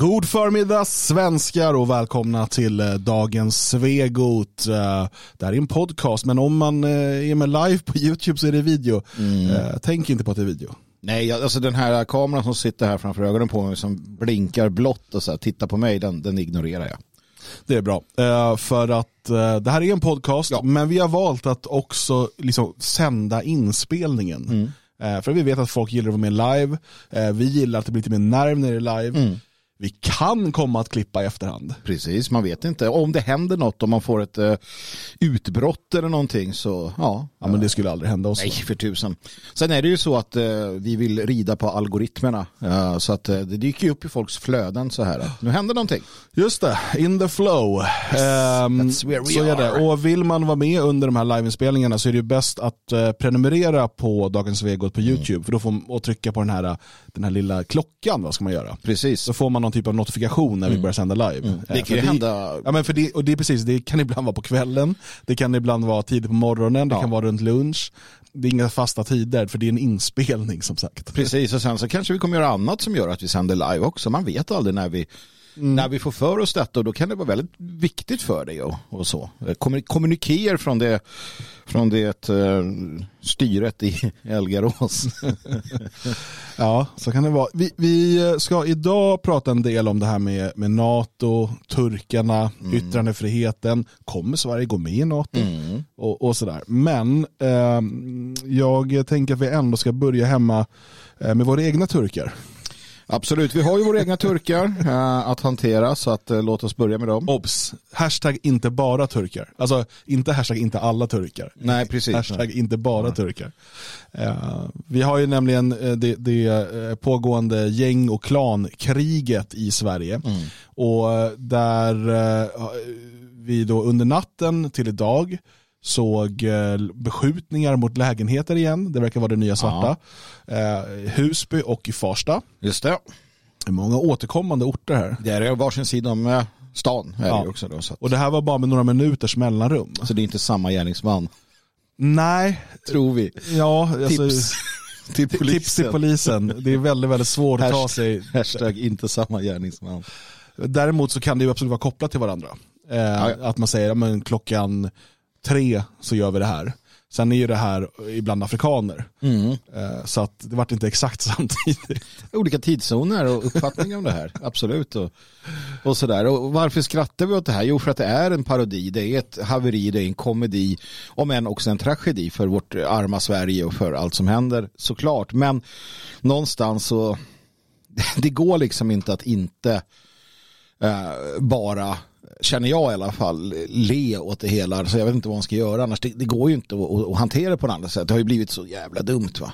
God förmiddag svenskar och välkomna till eh, dagens Svegot. Eh, Det här är en podcast men om man eh, är med live på YouTube så är det video. Eh, Tänk inte på att det är video. Nej, alltså den här kameran som sitter här framför ögonen på mig som blinkar blått och så här, tittar på mig, den, den ignorerar jag. Det är bra. För att det här är en podcast Ja. men vi har valt att också liksom sända inspelningen. Eh, För vi vet att folk gillar att vara med live. Vi gillar att det blir lite mer nerv när det är live. Vi kan komma att klippa i efterhand. Precis, man vet inte. Om det händer något, om man får ett uh, utbrott eller någonting så, ja. Ja, men det skulle aldrig hända oss. Nej, för tusen. Sen är det ju så att eh, vi vill rida på algoritmerna. eh, så att det dyker ju upp i folks flöden så här. Nu händer någonting. Just det, in the flow. Ehm, that's where we så är det. are. Och vill man vara med under de här liveinspelningarna så är det ju bäst att prenumerera på Dagens Vegot på Mm. YouTube. För då får och trycka på den här, den här lilla klockan, vad ska man göra? Precis. Så får man någon typ av notifikation när vi börjar sända live. Eh, Mm. Det kan ju hända- Ja, men för det, och det är precis, det kan ibland vara på kvällen, det kan ibland vara tidigt på morgonen, det Ja. kan vara runt lunch. Det är inga fasta tider, för det är en inspelning som sagt. Precis, och sen så kanske vi kommer göra annat som gör att vi sänder live också. Man vet aldrig när vi, när vi får för oss detta och då kan det vara väldigt viktigt för dig och, och så. Kommu- Kommuniker från det, från det uh, styret i Elgarås. Ja, så kan det vara. Vi, vi ska idag prata en del om det här med, med NATO, turkarna, yttrandefriheten. Kommer Sverige gå med i NATO? Och, och sådär. Men ehm, jag tänker att vi ändå ska börja hemma eh, med våra egna turkar. Absolut, vi har ju våra egna turkar eh, att hantera så att eh, låt oss börja med dem. Obs! Hashtag inte bara turkar. Alltså inte hashtag inte alla turkar. Nej, precis. Hashtag inte bara turkar. Eh, vi har ju nämligen det, det pågående gäng och klankriget i Sverige. Och eh, där vi då under natten till idag såg eh, beskjutningar mot lägenheter igen. Det verkar vara det nya svarta. Eh, Husby och i Farsta. Just det. Det är många återkommande orter här. Det är varsin sida om eh, stan. Är Ja. det också då, så, att, Och det här var bara med några minuters mellanrum. så det är inte samma gärningsman. Nej, Tror vi. ja, alltså, Tips till Tips polisen. till polisen. Det är väldigt, väldigt svårt att ta sig. Hashtag inte samma gärningsman. Däremot så kan det ju absolut vara kopplat till varandra. Eh, ja. Att man säger, ja, men klockan tre så gör vi det här. Sen är ju det här ibland afrikaner. Mm. Eh, så att det vart inte exakt samtidigt. olika tidszoner och uppfattningar om det här. Absolut. Och, och sådär. Och varför skrattar vi åt det här? Jo, för att det är en parodi. Det är ett haveri, det är en komedi. Om än också en tragedi för vårt arma Sverige och för allt som händer såklart. Men någonstans så det går liksom inte att inte eh, bara känner jag i alla fall, le åt det hela. Så jag vet inte vad man ska göra annars. Det, det går ju inte att, att, hantera det på något annat sätt. Det har ju blivit så jävla dumt va.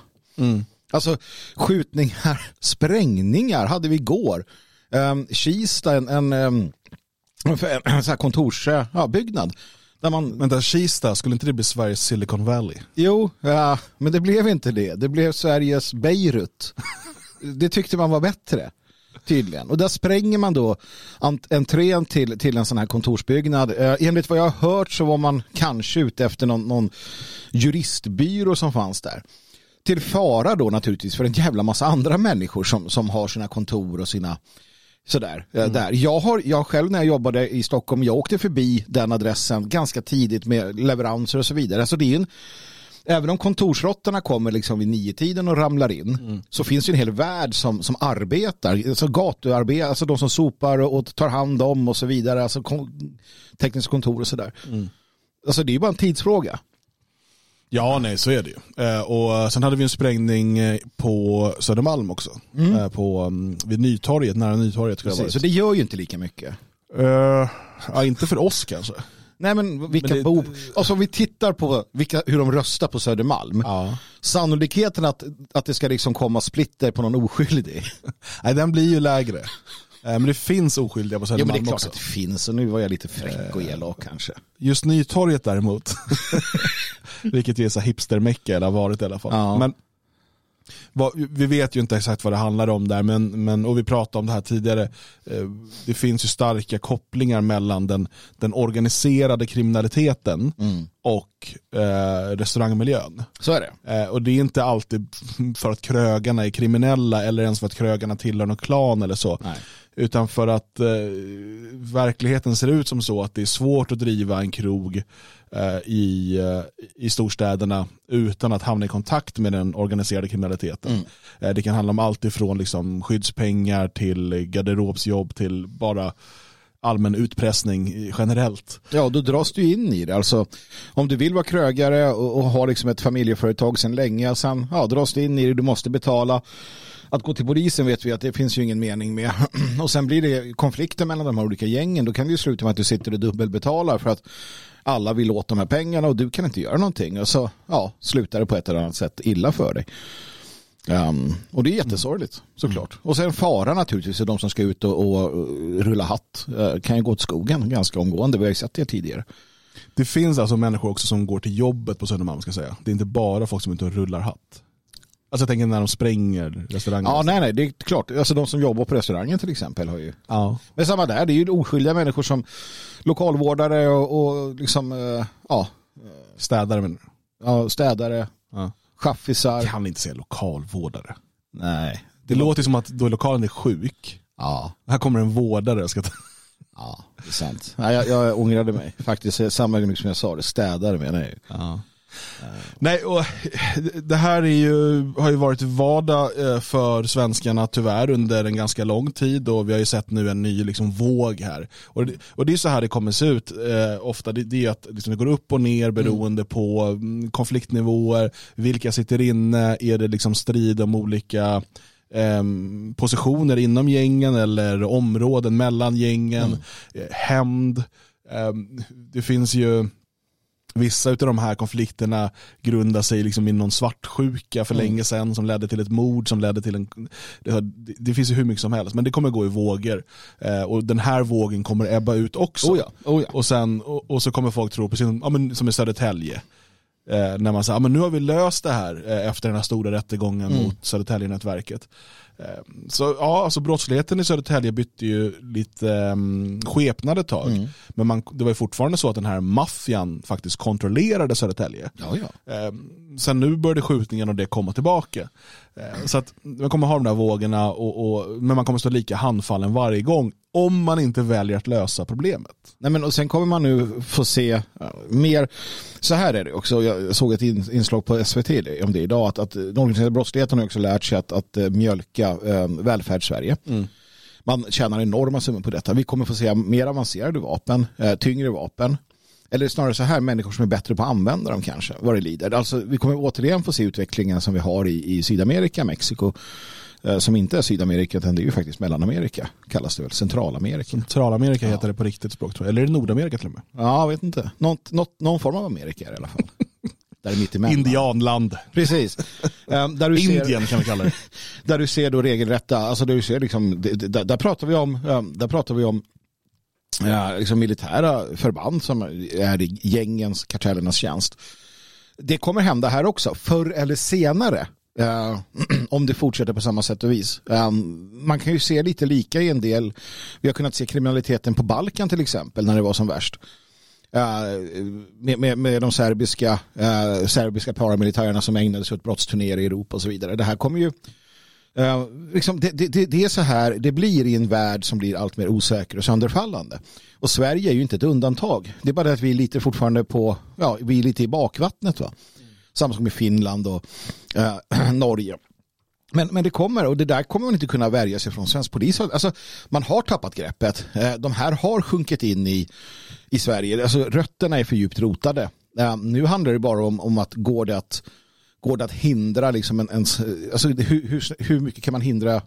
Alltså skjutningar, sprängningar hade vi igår. Um, Kista, en, en, um, en, en sån här kontorsbyggnad. Ja, där man, Vänta, Kista, skulle inte det bli Sveriges Silicon Valley? jo, ja, men det blev inte det. Det blev Sveriges Beirut. det tyckte man var bättre. Tydligen. Och där spränger man då ent- entrén till, till en sån här kontorsbyggnad. Eh, enligt vad jag har hört så var man kanske ute efter någon, någon juristbyrå som fanns där. Till fara då naturligtvis för en jävla massa andra människor som, som har sina kontor och sina sådär. eh, Där. Jag, har, jag själv när jag jobbade i Stockholm, jag åkte förbi den adressen ganska tidigt med leveranser och så vidare. Alltså det är en, även om kontorsråttorna kommer liksom vid nio tiden och ramlar in så finns det en hel värld som, som arbetar, alltså gatuarbete, alltså de som sopar och, tar hand om och så vidare, alltså kon, tekniska kontor och sådär. Alltså det är ju bara en tidsfråga. Ja, nej, så är det ju. Eh, och sen hade vi en sprängning eh, på Södermalm också. Eh, på, um, vid Nytorget, nära Nytorget. Precis, så det gör ju inte lika mycket. Eh, ja, inte för oss kanske. Nej men vilka Men det- bor, alltså om vi tittar på vilka, hur de röstar på Södermalm, Ja. sannolikheten att, att det ska liksom komma splitter på någon oskyldig. Nej, den blir ju lägre. Eh, men det finns oskyldiga på Ja men det Södermalm är klart också. att det finns och nu var jag lite fräck och elak kanske. Just Nytorget däremot, vilket ju är så här hipstermecka, eller har varit i alla fall. Ja. Men vi vet ju inte exakt vad det handlar om där, men, men, och vi pratade om det här tidigare. Eh, det finns ju starka kopplingar mellan den, den organiserade kriminaliteten och eh, restaurangmiljön. Så är det. Eh, och det är inte alltid för att krögarna är kriminella eller ens för att krögarna tillhör någon klan eller så. Nej. Utan för att eh, verkligheten ser ut som så att det är svårt att driva en krog eh, i, eh, i storstäderna utan att hamna i kontakt med den organiserade kriminaliteten. Mm. Eh, det kan handla om allt ifrån liksom, skyddspengar till garderobsjobb till bara allmän utpressning generellt. Ja, då dras du in i det. Alltså, om du vill vara krögare och, och har liksom ett familjeföretag sedan länge, sen ja, dras du in i det, du måste betala. Att gå till polisen vet vi att det finns ju ingen mening med. Och sen blir det konflikter mellan de här olika gängen. Då kan det ju sluta med att du sitter och dubbelbetalar för att alla vill åt de här pengarna och du kan inte göra någonting. Och så ja, slutar det på ett eller annat sätt illa för dig. Um, och det är jättesorgligt såklart. Mm. Och sen fara naturligtvis är de som ska ut och, och rulla hatt. Uh, kan ju gå åt skogen ganska omgående. Vi har ju sett det tidigare. Det finns alltså människor också som går till jobbet på Södermalm ska säga. Det är inte bara folk som inte rullar hatt. Alltså jag tänker när de spränger restauranger. Ja, nej, nej, det är klart. Alltså de som jobbar på restaurangen till exempel har ju... Ja. Men samma där, det är ju oskyldiga människor som lokalvårdare och, och liksom, uh, ja. Städare menar du? Ja, städare. Ja chaffisar. Jag kan inte säga lokalvårdare. Nej. Det, det låter som att då lokalen är sjuk. Ja. Här kommer en vårdare och ska ta... Ja, det är sant. Nej, jag, jag ångrade mig. Faktiskt samma gång som jag sa det, städare menar jag ja. Nej, och det här är ju, har ju varit vardag eh, för svenskarna tyvärr under en ganska lång tid och vi har ju sett nu en ny liksom, våg här. Och det, och det är så här det kommer se ut eh, ofta, det, det är att liksom, det går upp och ner beroende mm. på mm, konfliktnivåer, vilka sitter inne, är det liksom strid om olika eh, positioner inom gängen eller områden mellan gängen, mm. eh, hämnd. Eh, det finns ju Vissa av de här konflikterna grundar sig liksom i någon svartsjuka för mm. länge sedan som ledde till ett mord som ledde till en... Det, det finns ju hur mycket som helst men det kommer gå i vågor. Eh, och den här vågen kommer ebba ut också. Oh ja, oh ja. Och, sen, och, och, så kommer folk tro, precis som, ja, men, som i Södertälje. Eh, när man säger, ja, men nu har vi löst det här eh, efter den här stora rättegången mm. mot Södertäljenätverket. Ehm, så ja, alltså brottsligheten i Södertälje bytte ju lite um, skepnad ett tag. Mm. Men man, det var ju fortfarande så att den här maffian faktiskt kontrollerade Södertälje. Ja, ja. Um, sen nu började skjutningen och det komma tillbaka. Uh, så att man kommer ha de där vågorna, och, och, men man kommer stå lika handfallen varje gång om man inte väljer att lösa problemet. Nej, men och sen kommer man nu få se ja, mer, så här är det också, jag såg ett inslag på SVT om det idag, att, att den organiserade brottsligheten har också lärt sig att, att eh, mjölka eh, välfärdssverige. Mm. Man tjänar enorma summor på detta. Vi kommer få se mer avancerade vapen, eh, tyngre vapen. Eller snarare så här, människor som är bättre på att använda dem kanske, vad det lider. Alltså, vi kommer återigen få se utvecklingen som vi har i, i Sydamerika, Mexiko, eh, som inte är Sydamerika utan det är ju faktiskt Mellanamerika, kallas det väl, Centralamerika. Centralamerika heter det på riktigt språk tror jag, eller är det Nordamerika till och med? Ja, jag vet inte. Något, något, någon form av Amerika är det i alla fall. Där mitt emellan. Indianland. Precis. Um, där du Indien ser, kan vi kalla det. där du ser då regelrätta, alltså där du ser liksom, där, där pratar vi om, um, där pratar vi om ja, liksom militära förband som är i gängens, kartellernas tjänst. Det kommer hända här också, förr eller senare. Uh, om det fortsätter på samma sätt och vis. Um, man kan ju se lite lika i en del. Vi har kunnat se kriminaliteten på Balkan till exempel när det var som värst. Med, med, med, de serbiska, eh, serbiska paramilitärerna som ägnade sig åt brottsturnéer i Europa och så vidare. Det här kommer ju Uh, liksom det, det, det, är så här det blir i en värld som blir allt mer osäker och sönderfallande. Och Sverige är ju inte ett undantag. Det är bara det att vi är lite fortfarande på, ja, vi är lite i bakvattnet va. Mm. Samma som med Finland och uh, Norge. Men, men det kommer och det där kommer man inte kunna värja sig från svensk polis. Alltså, man har tappat greppet. Uh, de här har sjunkit in i, i Sverige. Alltså, rötterna är för djupt rotade. nu handlar det bara om, om att går det att går det att hindra liksom en, en alltså hur, hur, hur mycket kan man hindra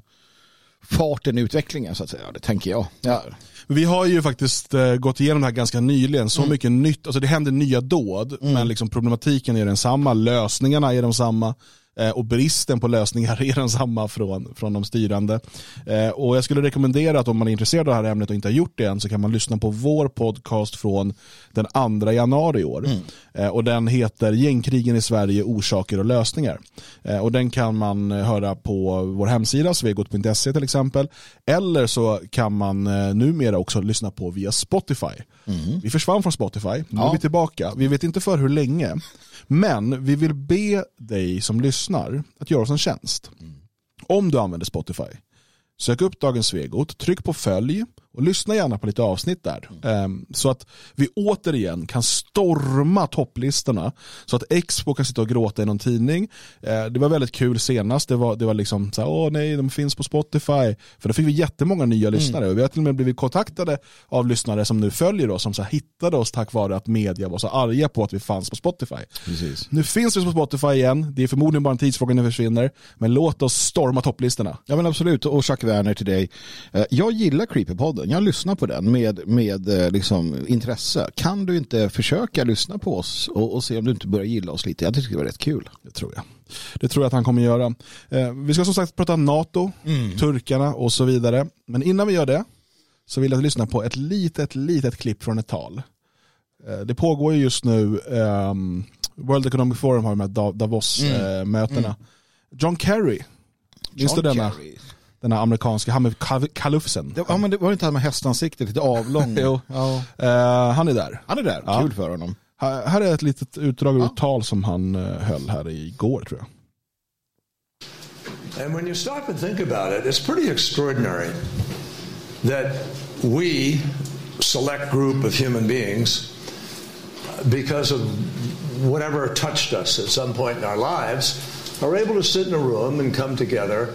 farten i utvecklingen så att säga, det tänker jag. Ja. Vi har ju faktiskt eh, gått igenom det här ganska nyligen, så mm. mycket nytt, alltså det händer nya dåd, mm. men liksom problematiken är densamma, lösningarna är de samma. Eh, och bristen på lösningar är densamma från, från de styrande. Eh, och jag skulle rekommendera att om man är intresserad av det här ämnet och inte har gjort det än så kan man lyssna på vår podcast från den 2 januari i år. Mm. Eh, och den heter Gängkrigen i Sverige, orsaker och lösningar. Och den kan man höra på vår hemsida svegot.se till exempel. Eller så kan man numera också lyssna på via Spotify. Mm. Vi försvann från Spotify, nu ja. är vi tillbaka. Vi vet inte för hur länge. Men vi vill be dig som lyssnar att göra oss en tjänst. Mm. Om du använder Spotify sök upp Dagens Svegot, tryck på följ och lyssna gärna på lite avsnitt där. Um, så att vi återigen kan storma topplistorna. Så att Expo kan sitta och gråta i någon tidning. Uh, det var väldigt kul senast. Det var, det var liksom så här, åh nej, de finns på Spotify. För då fick vi jättemånga nya lyssnare. Mm. Och vi har till och med blivit kontaktade av lyssnare som nu följer oss, som så hittade oss tack vare att media var så arga på att vi fanns på Spotify. Precis. Nu finns vi på Spotify igen. Det är förmodligen bara en tidsfråga när vi försvinner. Men låt oss storma topplistorna. Ja men absolut. Och Chuck Werner till dig. Uh, jag gillar Creepypodden jag lyssnar på den med, med eh, liksom, intresse. Kan du inte försöka lyssna på oss och, och se om du inte börjar gilla oss lite? Jag tycker det var rätt kul. Det tror jag. Det tror jag att han kommer göra. Eh, vi ska som sagt prata NATO, mm. turkarna och så vidare. Men innan vi gör det så vill jag lyssna på ett litet, litet klipp från ett tal. Eh, det pågår ju just nu, eh, World Economic Forum har de här Davos-mötena. Mm. Eh, mm. John Kerry, Minns du denna? Kerry den här amerikanska Hamid Kalufsen. Ja, men det var inte han med hästansikte, lite avlång. jo. Ja. Uh, han är där. Han är där, ja. kul för honom. Här, här är ett litet utdrag ur ja. ett tal som han uh, höll här igår tror jag. And when you stop and think about it, it's pretty extraordinary that we, select group of human beings, because of whatever touched us at some point in our lives, are able to sit in a room and come together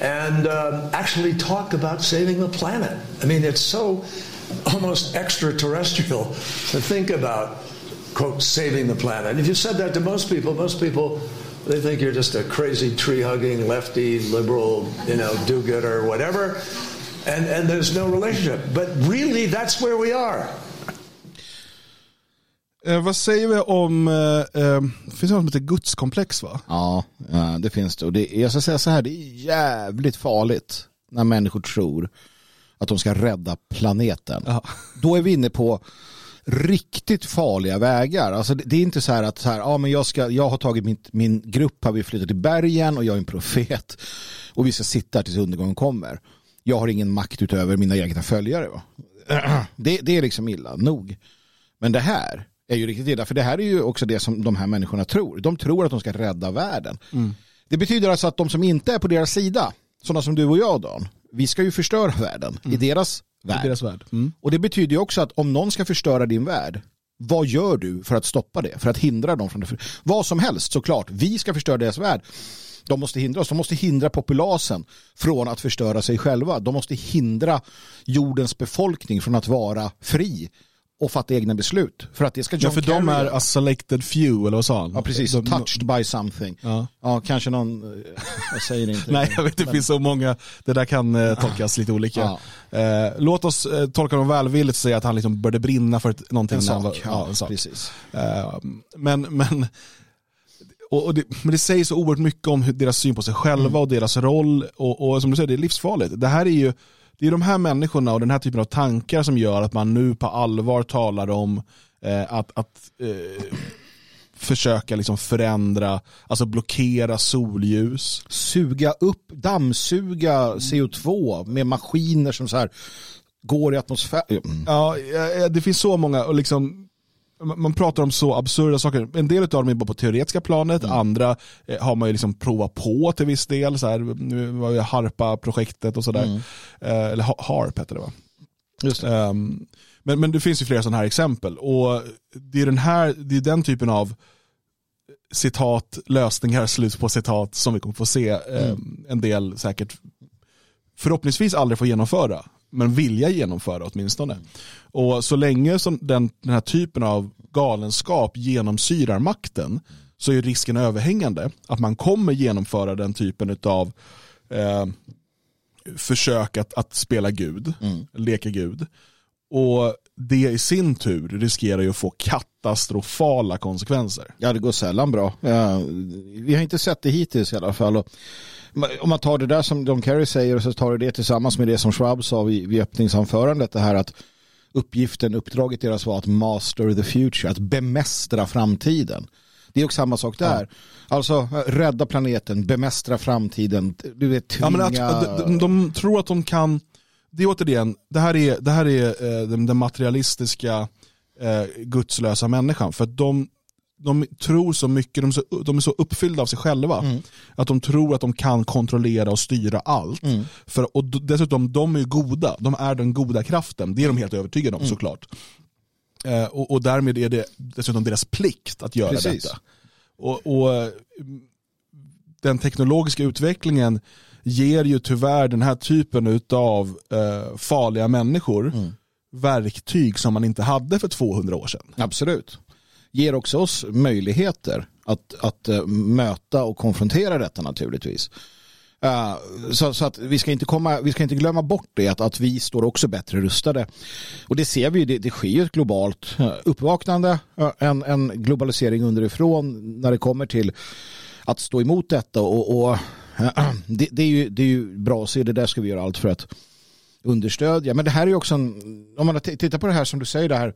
and um, actually talk about saving the planet. I mean, it's so almost extraterrestrial to think about, quote, saving the planet. If you said that to most people, most people, they think you're just a crazy tree hugging, lefty, liberal, you know, do gooder, or whatever. And, and there's no relationship. But really, that's where we are. Eh, vad säger vi om, eh, eh, det finns något som heter gudskomplex va? Ja, det finns det. Och det, jag ska säga så här, det är jävligt farligt när människor tror att de ska rädda planeten. Ja. Då är vi inne på riktigt farliga vägar. Alltså det, det är inte så här att så här, ja, men jag, ska, jag har tagit min, min grupp, har vi flyttat till bergen och jag är en profet och vi ska sitta här tills undergången kommer. Jag har ingen makt utöver mina egna följare. Va? Det, det är liksom illa nog. Men det här, är ju riktigt illa. För det här är ju också det som de här människorna tror. De tror att de ska rädda världen. Mm. Det betyder alltså att de som inte är på deras sida, sådana som du och jag Dan, vi ska ju förstöra världen mm. i deras värld. I deras värld. Mm. Och det betyder ju också att om någon ska förstöra din värld, vad gör du för att stoppa det? För att hindra dem från det? Vad som helst såklart. Vi ska förstöra deras värld. De måste hindra oss. De måste hindra populasen från att förstöra sig själva. De måste hindra jordens befolkning från att vara fri och fatta egna beslut. För att det ska John Ja, för Kerry de är a selected few, eller vad sa han? Ja, precis. De, Touched by something. Ja, ja kanske någon, jag säger det inte. Nej, jag vet, det men... finns så många, det där kan eh, tolkas lite olika. Ja. Eh, låt oss eh, tolka dem välvilligt och säga att han liksom började brinna för ett, någonting. En sak, var, ja, en sak. precis. Eh, men, men och, och det, men det säger så oerhört mycket om hur, deras syn på sig själva mm. och deras roll. Och, och som du säger, det är livsfarligt. Det här är ju det är de här människorna och den här typen av tankar som gör att man nu på allvar talar om eh, att, att eh, försöka liksom förändra, alltså blockera solljus. Suga upp, dammsuga CO2 med maskiner som så här går i atmosfären. Ja, det finns så många och liksom man pratar om så absurda saker. En del av dem är bara på teoretiska planet, mm. andra eh, har man ju liksom provat på till viss del. Så här, nu var ju Harpa-projektet och sådär. Mm. Eh, eller HARP heter det va? Just det. Um, men, men det finns ju flera sådana här exempel. Och det är den, här, det är den typen av citat, lösningar, slut på citat som vi kommer få se mm. um, en del säkert förhoppningsvis aldrig få genomföra men vilja genomföra åtminstone. Och så länge som den, den här typen av galenskap genomsyrar makten så är risken överhängande att man kommer genomföra den typen av eh, försök att, att spela Gud, mm. leka Gud. Och det i sin tur riskerar ju att få katastrofala konsekvenser. Ja, det går sällan bra. Ja, vi har inte sett det hittills i alla fall. Och om man tar det där som John Kerry säger och så tar du det tillsammans med det som Schwab sa vid, vid öppningsanförandet, det här att uppgiften, uppdraget deras var att master the future, att bemästra framtiden. Det är också samma sak där. Ja. Alltså rädda planeten, bemästra framtiden, du vet, tvinga... Ja, att, de, de, tror att de kan, det är återigen, det här är, det här är eh, den, den materialistiska eh, gudslösa människan. För de, de tror så mycket, de är så, de är så uppfyllda av sig själva Mm. att de tror att de kan kontrollera och styra allt. Mm. För, och dessutom, de är ju goda, de är den goda kraften, det är de helt övertygade om Mm. såklart. Eh, och, och därmed är det dessutom deras plikt att göra Precis. detta. Och, och den teknologiska utvecklingen ger ju tyvärr den här typen av eh, farliga människor Mm. verktyg som man inte hade för 200 år sedan. Absolut. Ger också oss möjligheter att, att eh, möta och konfrontera detta naturligtvis. Uh, så, så att vi ska, inte komma, vi ska inte glömma bort det, att, att vi står också bättre rustade. Och det ser vi, det, det sker ju ett globalt eh, uppvaknande, uh, en, en globalisering underifrån när det kommer till att stå emot detta. Och, och det, det, är ju, det är ju bra att se, det där ska vi göra allt för att understödja. Men det här är ju också en, om man tittar på det här som du säger, det här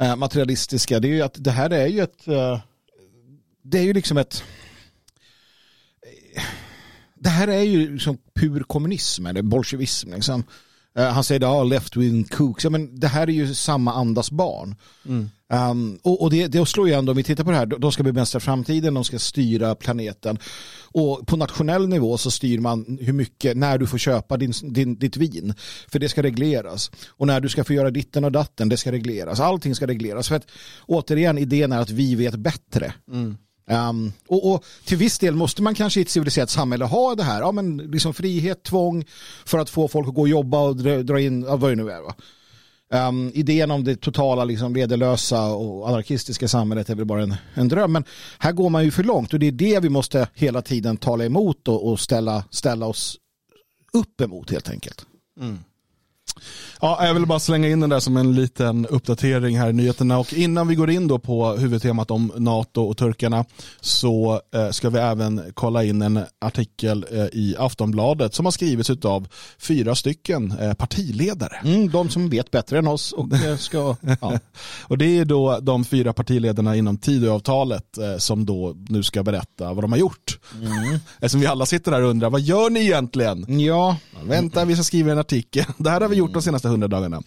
eh, materialistiska, det är ju att det här är ju ett, eh, det är ju liksom ett, eh, det här är ju liksom pur kommunism eller bolsjevism. Liksom. Eh, han säger ja, left wing kooks, ja, men det här är ju samma andas barn. Um, och och det, det slår ju ändå, om vi tittar på det här, de ska bemästra framtiden, de ska styra planeten. Och på nationell nivå så styr man hur mycket, när du får köpa din, din, ditt vin. För det ska regleras. Och när du ska få göra ditten och datten, det ska regleras. Allting ska regleras. För att återigen, idén är att vi vet bättre. Um, och, och till viss del måste man kanske i ett civiliserat samhälle ha det här. Ja, men liksom frihet, tvång för att få folk att gå och jobba och dra, dra in, ja, vad det nu är. Va? Um, idén om det totala liksom, vederlösa och anarkistiska samhället är väl bara en, en dröm. Men här går man ju för långt och det är det vi måste hela tiden tala emot och, och ställa, ställa oss upp emot helt enkelt. Mm. Ja, jag vill bara slänga in den där som en liten uppdatering här i nyheterna. Och innan vi går in då på huvudtemat om NATO och turkarna så eh, ska vi även kolla in en artikel eh, i Aftonbladet som har skrivits av fyra stycken eh, partiledare. Mm, de som vet bättre än oss och ska... Ja. Och det är då de fyra partiledarna inom Tidöavtalet som då nu ska berätta vad de har gjort. Eftersom vi alla sitter där och undrar, vad gör ni egentligen? ja, Vänta, vi ska skriva en artikel. Det här har vi gjort de senaste hundra dagarna.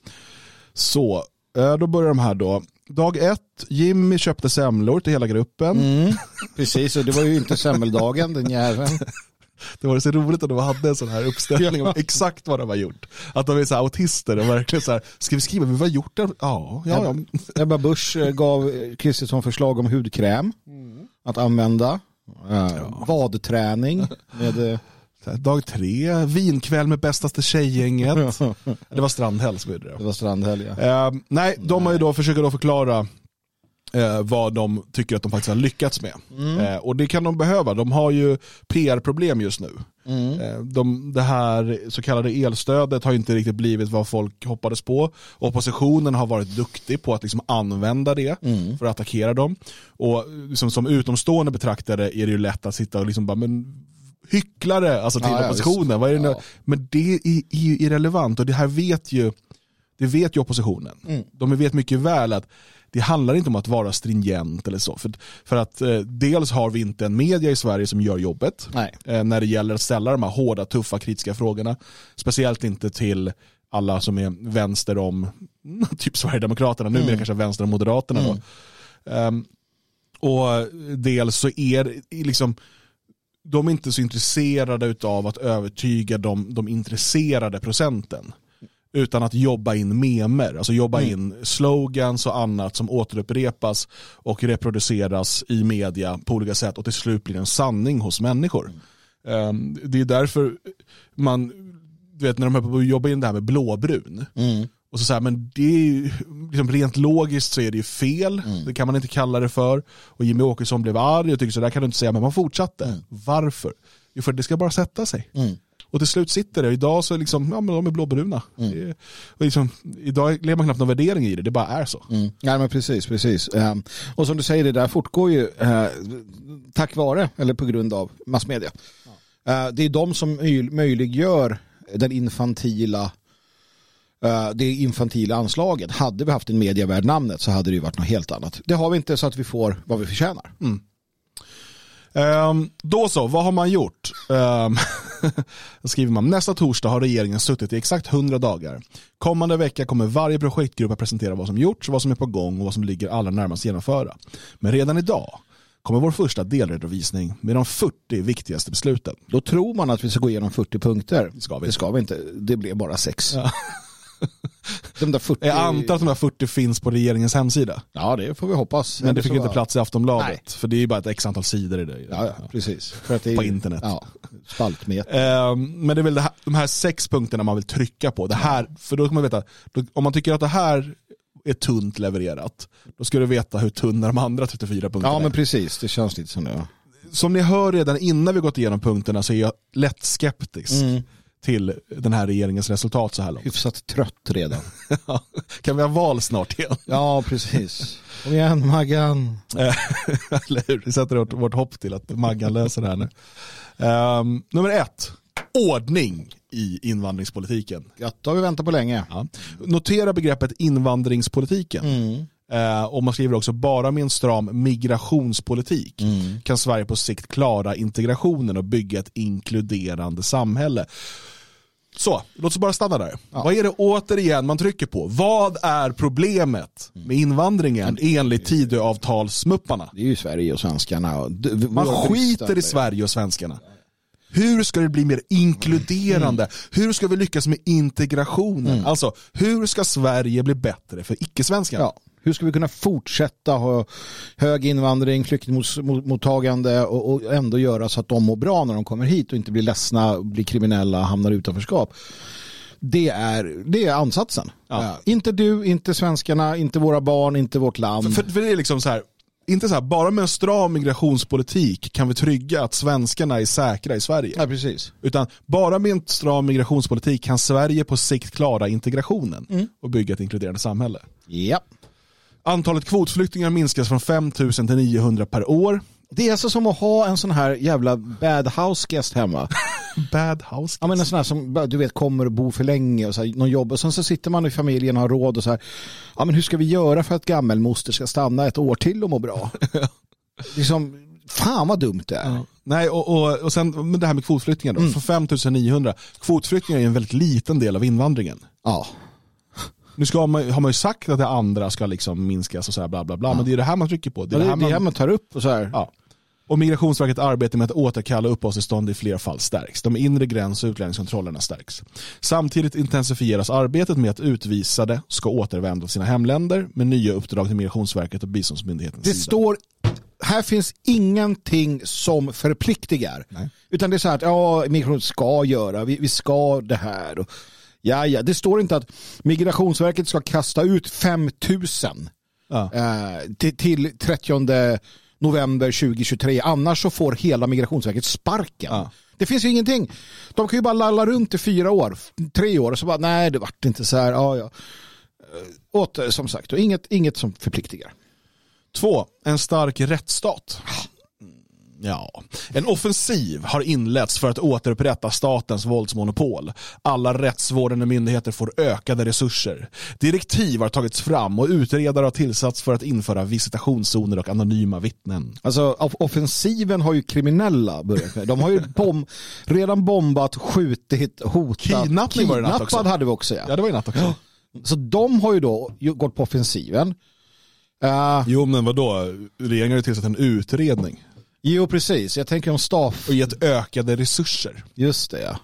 Så, eh, då börjar de här då. Dag ett, Jimmy köpte semlor till hela gruppen. mm, precis. Och det var ju inte semmeldagen, den jäveln. Det var så roligt att de hade en sån här uppställning om exakt vad de har gjort. Att de är så här autister och verkligen så här, ska vi skriva, vi har gjort det? Ja, ja, ja. Ebba Busch eh, gav Kristersson förslag om hudkräm att använda. Uh, Vadträning med... här, Dag tre, vinkväll med bästaste tjejgänget. Det var Strandhäll som gjorde det. Det var Strandhäll ja. Eh, nej, de har ju då försöker då förklara eh, vad de tycker att de faktiskt har lyckats med. Eh, och det kan de behöva. De har ju PR-problem just nu. Eh, de, det här så kallade elstödet har inte riktigt blivit vad folk hoppades på. Oppositionen har varit duktig på att liksom använda det för att attackera dem. Och liksom, som utomstående betraktare är det ju lätt att sitta och liksom bara, men hycklare alltså till Ja, oppositionen. Vad är det? Ja. Men det är, ju irrelevant och det här vet ju det vet ju oppositionen. Mm. De vet mycket väl att det handlar inte om att vara stringent eller så. För, för att eh, dels har vi inte en media i Sverige som gör jobbet eh, när det gäller att ställa de här hårda, tuffa, kritiska frågorna. Speciellt inte till alla som är vänster om typ Sverigedemokraterna, numera Mm. kanske vänster om Moderaterna. Då. Ehm, och dels så är det liksom de är inte så intresserade av att övertyga de, de intresserade procenten. Utan att jobba in memer, alltså jobba in slogans och annat som återupprepas och reproduceras i media på olika sätt och till slut blir en sanning hos människor. Ehm, det är därför man, du vet när de höll på att jobba in det här med blåbrun, Mm. Och så säger men det är ju, liksom rent logiskt så är det ju fel, det kan man inte kalla det för. Och Jimmy Åkesson blev arg och tyckte så där kan du inte säga, men man fortsatte. Varför? Jo, för det ska bara sätta sig. Mm. Och till slut sitter det, idag så liksom, ja men de är blåbruna. Är- Och liksom, idag lever man knappt någon värdering i det, det bara är så. Mm. Ja, men precis, precis. Ehm, och som du säger, det där fortgår ju eh, tack vare, eller på grund av massmedia. Eh, det är de som möj- möjliggör den infantila det infantila anslaget. Hade vi haft en media värd namnet så hade det ju varit något helt annat. Det har vi inte så att vi får vad vi förtjänar. Ehm, då så, vad har man gjort? Då skriver man, nästa torsdag har regeringen suttit i exakt 100 dagar. Kommande vecka kommer varje projektgrupp att presentera vad som gjorts, vad som är på gång och vad som ligger allra närmast genomföra. Men redan idag kommer vår första delredovisning med de 40 viktigaste besluten. Då tror man att vi ska gå igenom 40 punkter. Det ska vi Det ska vi inte. Det blev bara sex. Ja. De där 40... Jag antar att de här 40 finns på regeringens hemsida. Ja, det får vi hoppas. Men det fick inte var- plats i Aftonbladet. Nej. För det är ju bara ett x antal sidor i det. Ja, ja, precis. För att det är, På internet. Ja, spaltmet. Eh, men det är väl det här, de här sex punkterna man vill trycka på. Det här, för då kan man veta, om man tycker att det här är tunt levererat, då ska du veta hur tunna de andra 34 punkterna Ja, är. men precis. Det känns lite som det. Som ni hör redan innan vi gått igenom punkterna så är jag lätt skeptisk Mm. Till den här regeringens resultat så här långt. Hyfsat trött redan. kan vi ha val snart igen? Ja, precis. Kom igen Maggan. Eh, Eller hur? Vi sätter vårt, vårt hopp till att Maggan löser det här nu. Ehm, nummer ett, ordning i invandringspolitiken. Gött, har vi väntat på länge. Ja. Notera begreppet invandringspolitiken. Mm. Eh, och man skriver också bara med en stram migrationspolitik Mm. kan Sverige på sikt klara integrationen och bygga ett inkluderande samhälle. Så, låt oss bara stanna där. Vad är det återigen man trycker på? Vad är problemet med invandringen enligt Tidöavtalsmupparna? Det är ju Sverige och svenskarna. Man skiter i. Sverige och svenskarna. Hur ska det bli mer inkluderande? Hur ska vi lyckas med integrationen? Alltså, hur ska Sverige bli bättre för icke-svenskar? Ja. Hur ska vi kunna fortsätta ha hög invandring, flyktingmottagande och, och ändå göra så att de mår bra när de kommer hit och inte blir ledsna, blir kriminella, hamnar i utanförskap. Det är, det är ansatsen. Ja. Ja. Inte du, inte svenskarna, inte våra barn, inte vårt land. För, för det är liksom så här, inte så här, bara med en stram migrationspolitik kan vi trygga att svenskarna är säkra i Sverige. Ja, precis. Utan bara med en stram migrationspolitik kan Sverige på sikt klara integrationen och bygga ett inkluderande samhälle. Ja. Antalet kvotflyktingar minskas från 5 000 till 900 per år. Det är alltså som att ha en sån här jävla bad house guest hemma. Bad house. Ja, men en sån här som du vet kommer och bor för länge och så här, någon jobb och sen så sitter man i familjen och har råd och så här. Ja men hur ska vi göra för att gammelmoster ska stanna ett år till och må bra? liksom, fan vad dumt det är. Nej, och, och, och sen men det här med kvotflyktingar då. Från 5 900. Kvotflyktingar är en väldigt liten del av invandringen. Ja. Nu ska man, har man ju sagt att det andra ska liksom minskas och så här bla bla bla. Men det är det här man trycker på. Det är är det här det här man, man tar upp och så här. ja. Och Migrationsverket arbetar med att återkalla uppehållstillstånd i fler fall stärks. De inre gräns och utlänningskontrollerna stärks. Samtidigt intensifieras arbetet med att utvisade ska återvända till sina hemländer med nya uppdrag till Migrationsverket och biståndsmyndighetens Det står, här finns ingenting som förpliktigar. Nej. Utan det är så här att ja, migration ska göra, vi, vi ska det här. Och, ja, ja, det står inte att Migrationsverket ska kasta ut 5000 Ja. eh, till, till 30 november 2023. Annars så får hela Migrationsverket sparken. Ja. Det finns ju ingenting. De kan ju bara lalla runt i fyra år, tre år och så bara nej det vart inte så här. Ja, ja. Eh, Åter som sagt, och inget, inget som förpliktigar. Två, en stark rättsstat. Ja, en offensiv har inletts för att återupprätta statens våldsmonopol. Alla rättsvårdande myndigheter får ökade resurser. Direktiv har tagits fram och utredare har tillsatts för att införa visitationszoner och anonyma vittnen. Alltså off- offensiven har ju kriminella börjat med. De har ju bom redan bombat, skjutit, hotat. Kidnappning var det natt också. Hade vi också ja. Ja, det var ju natt också. Så de har ju då gått på offensiven. Uh, Jo, men vadå? Regeringen har ju tillsatt en utredning jo precis, jag tänker om staff. och gett ökade resurser. Just det ja.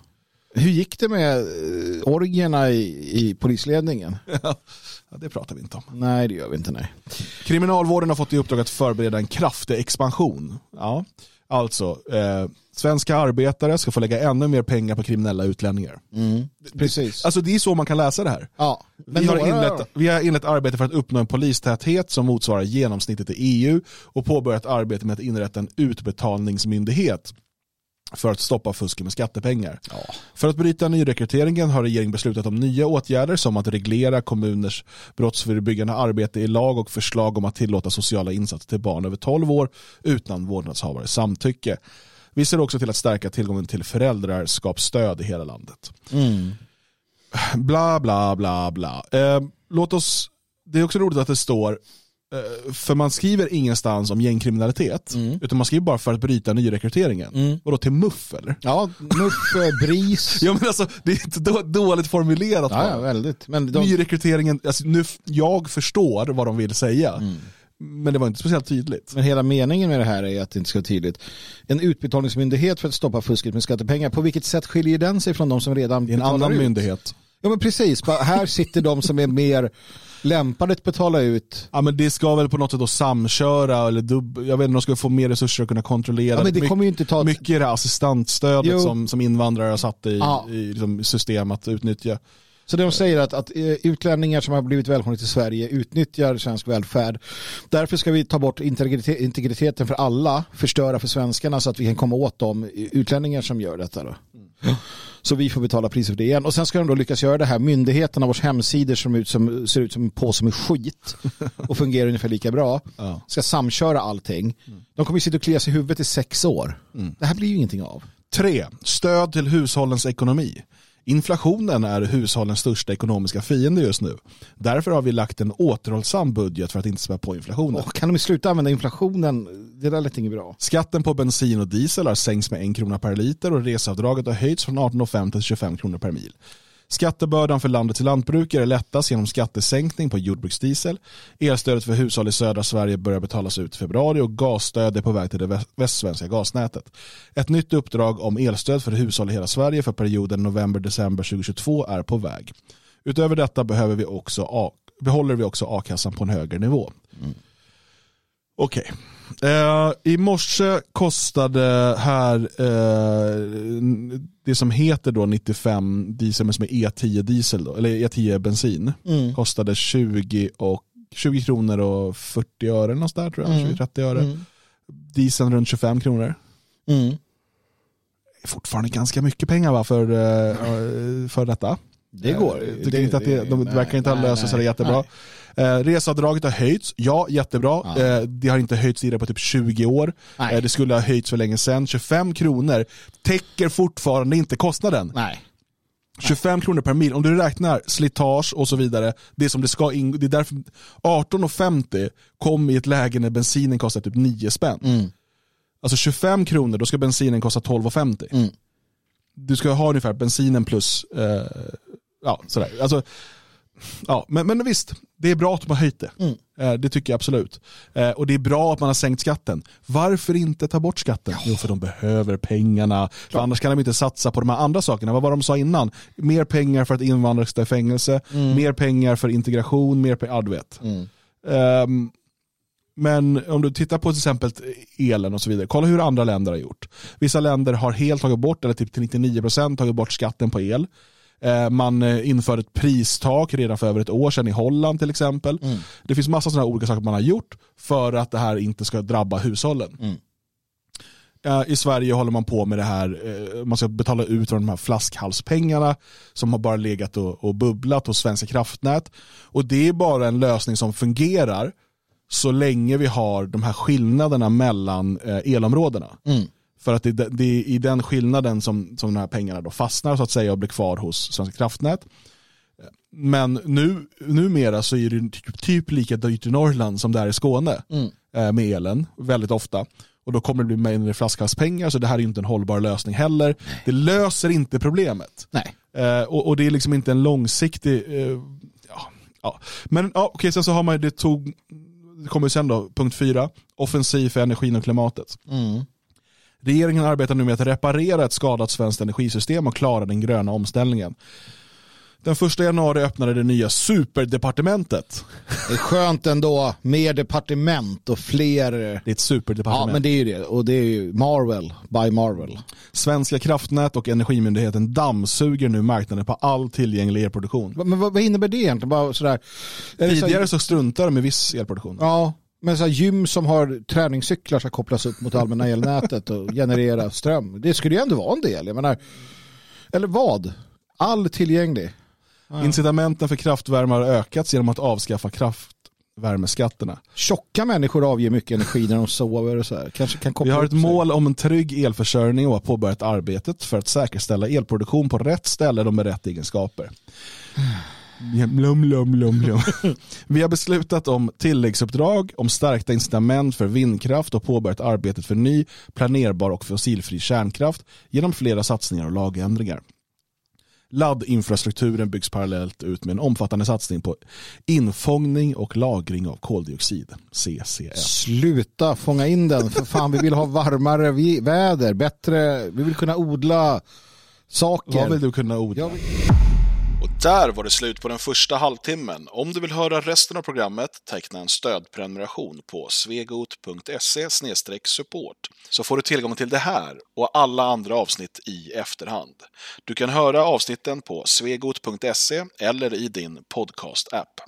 Hur gick det med uh, orgierna i, i polisledningen? Ja, det pratar vi inte om. Nej det gör vi inte nej. Kriminalvården har fått i uppdrag att förbereda en kraftig expansion. Ja, alltså, eh, svenska arbetare ska få lägga ännu mer pengar på kriminella utlänningar. Precis. Alltså det är så man kan läsa det här. ja. Vi har, några- inlett, vi har inlett arbete för att uppnå en polistäthet som motsvarar genomsnittet i EU och påbörjat arbete med att inrätta en utbetalningsmyndighet för att stoppa fusket med skattepengar. För att bryta nyrekryteringen har regeringen beslutat om nya åtgärder som att reglera kommuners brottsförebyggande arbete i lag och förslag om att tillåta sociala insatser till barn över 12 år utan vårdnadshavares samtycke. Vi ser också till att stärka tillgången till föräldraskapsstöd i hela landet Mm. bla bla bla bla. Eh, låt oss, det är också roligt att det står för man skriver ingenstans om gängkriminalitet, Mm. utan man skriver bara för att bryta nyrekryteringen. Och då till MUF eller? Ja, Muff, eh, BRIS. Ja men alltså, det är inte då, dåligt formulerat. Ja, ja, väldigt. Men de, Nyrekryteringen, alltså, nu, jag förstår vad de vill säga, Mm. men det var inte speciellt tydligt. men hela meningen med det här är att det inte ska vara tydligt. En utbetalningsmyndighet för att stoppa fusket med skattepengar, på vilket sätt skiljer den sig från de som redan Det är en betalar annan ut? myndighet. Ja men precis, här sitter de som är mer lämpade att betala ut. Ja men det ska väl på något sätt då samköra eller dubb, jag vet inte, de ska få mer resurser att kunna kontrollera. Ja, men det My- kommer ju inte ta... Mycket är det assistansstödet Jo. som, som invandrare har satt i, Ja. i liksom system att utnyttja. Så de säger att, att eh, utlänningar som har blivit välkomna till Sverige utnyttjar svensk välfärd. Därför ska vi ta bort integritet, integriteten för alla, förstöra för svenskarna så att vi kan komma åt de utlänningar som gör detta. Då. Så vi får betala priset för det igen. Och sen ska de då lyckas göra det här. Myndigheterna vars hemsidor som ut som, ser ut som en påse med skit och fungerar ungefär lika bra Ja. ska samköra allting. De kommer ju sitta och klia sig i huvudet i sex år. Det här blir ju ingenting av. 3. Stöd till hushållens ekonomi. Inflationen är hushållens största ekonomiska fiende just nu. Därför har vi lagt en återhållsam budget för att inte spä på inflationen. Och kan de sluta använda inflationen? Det där lät inget bra. Skatten på bensin och diesel har sänkts med en krona per liter och reseavdraget har höjts från 18,50 till 25 kronor per mil. Skattebördan för landets lantbrukare lättas genom skattesänkning på jordbruksdiesel. Elstödet för hushåll i södra Sverige börjar betalas ut i februari och gasstöd är på väg till det västsvenska gasnätet. Ett nytt uppdrag om elstöd för hushåll i hela Sverige för perioden november-december 2022 är på väg. Utöver detta behöver vi också behåller vi också a-kassan på en högre nivå. Mm. Okej. Eh, I morse kostade här eh, det som heter då 95 diesel men som är E10 diesel då, eller E10 bensin kostade 20, och, 20 kronor och 40 öre någonstans där tror jag, Mm. 20-30 öre. Mm. Dieseln runt 25 kronor. Mm. Fortfarande ganska mycket pengar va, för, eh, för detta. Det går. Jag tycker inte att det, de nej, verkar inte ha löst det så nej, jättebra. Eh, reseavdraget har höjts, ja jättebra. Ja. Eh, det har inte höjts tidigare på typ 20 år. Eh, det skulle ha höjts för länge sedan. 25 kronor täcker fortfarande inte kostnaden. Nej. 25 kronor per mil, om du räknar slitage och så vidare, det som det ska ingå, det är därför 18,50 kom i ett läge när bensinen kostar typ 9 spänn. Mm. Alltså 25 kronor, då ska bensinen kosta 12,50. Mm. Du ska ha ungefär bensinen plus, eh, ja sådär. Alltså, ja, men, men visst, det är bra att de har höjt det. Mm. Eh, det tycker jag absolut. Eh, och det är bra att man har sänkt skatten. Varför inte ta bort skatten? Jo, för de behöver pengarna. För annars kan de inte satsa på de här andra sakerna. Vad var de sa innan? Mer pengar för att invandrare ska i fängelse, mer pengar för integration, mer pengar, ja du vet. Mm. Ehm, men om du tittar på till exempel elen och så vidare, kolla hur andra länder har gjort. Vissa länder har helt tagit bort, eller typ till 99% tagit bort skatten på el. Eh, Man eh, införde ett pristak redan för över ett år sedan i Holland till exempel. Mm. Det finns massa sådana olika saker man har gjort för att det här inte ska drabba hushållen. Mm. Eh, I Sverige håller man på med det här, man ska betala ut de här flaskhalspengarna som har bara legat och, och bubblat hos Svenska kraftnät. Och det är bara en lösning som fungerar så länge vi har de här skillnaderna mellan elområdena. Mm. För att det, det är i den skillnaden som, som de här pengarna då fastnar så att säga och blir kvar hos Svenska kraftnät. Men nu, numera så är det typ, typ lika dyrt i Norrland som det är i Skåne Mm. eh, med elen, väldigt ofta. Och då kommer det bli mindre flaskhalspengar så det här är inte en hållbar lösning heller. Det löser inte problemet. Nej. Eh, och, och det är liksom inte en långsiktig... Eh, ja, ja. Men ja, okej, sen så har man det tog, det kommer sen då, punkt fyra, offensiv för energin och klimatet. Mm. Regeringen arbetar nu med att reparera ett skadat svenskt energisystem och klara den gröna omställningen. Den första januari öppnade det nya superdepartementet. Det är skönt ändå. Mer departement och fler. Det är ett Ja, superdepartement. men det är ju det. Och det är ju Marvel by Marvel. Svenska kraftnät och Energimyndigheten dammsuger nu marknaden på all tillgänglig elproduktion. Men vad, vad innebär det egentligen? Bara sådär. Tidigare så struntar de i viss elproduktion. Ja, men så här, gym som har träningscyklar ska kopplas upp mot allmänna elnätet och generera ström. Det skulle ju ändå vara en del. Jag menar, eller vad? All tillgänglig. Incitamenten för kraftvärme har ökats genom att avskaffa kraftvärmeskatterna. Tjocka människor avger mycket energi när de sover och så här. Kanske kan koppla Vi har ett mål om en trygg elförsörjning och har påbörjat arbetet för att säkerställa elproduktion på rätt ställe och med rätt egenskaper. Blum, blum, blum, blum. Vi har beslutat om tilläggsuppdrag om stärkta incitament för vindkraft och påbörjat arbetet för ny, planerbar och fossilfri kärnkraft genom flera satsningar och lagändringar. Laddinfrastrukturen byggs parallellt ut med en omfattande satsning på infångning och lagring av koldioxid, CCS. Sluta fånga in den, för fan vi vill ha varmare väder, bättre, vi vill kunna odla saker. Vad vill du kunna odla? Där var det slut på den första halvtimmen. Om du vill höra resten av programmet, teckna en stödprenumeration på svegot.se support så får du tillgång till det här och alla andra avsnitt i efterhand. Du kan höra avsnitten på svegot.se eller i din podcast-app.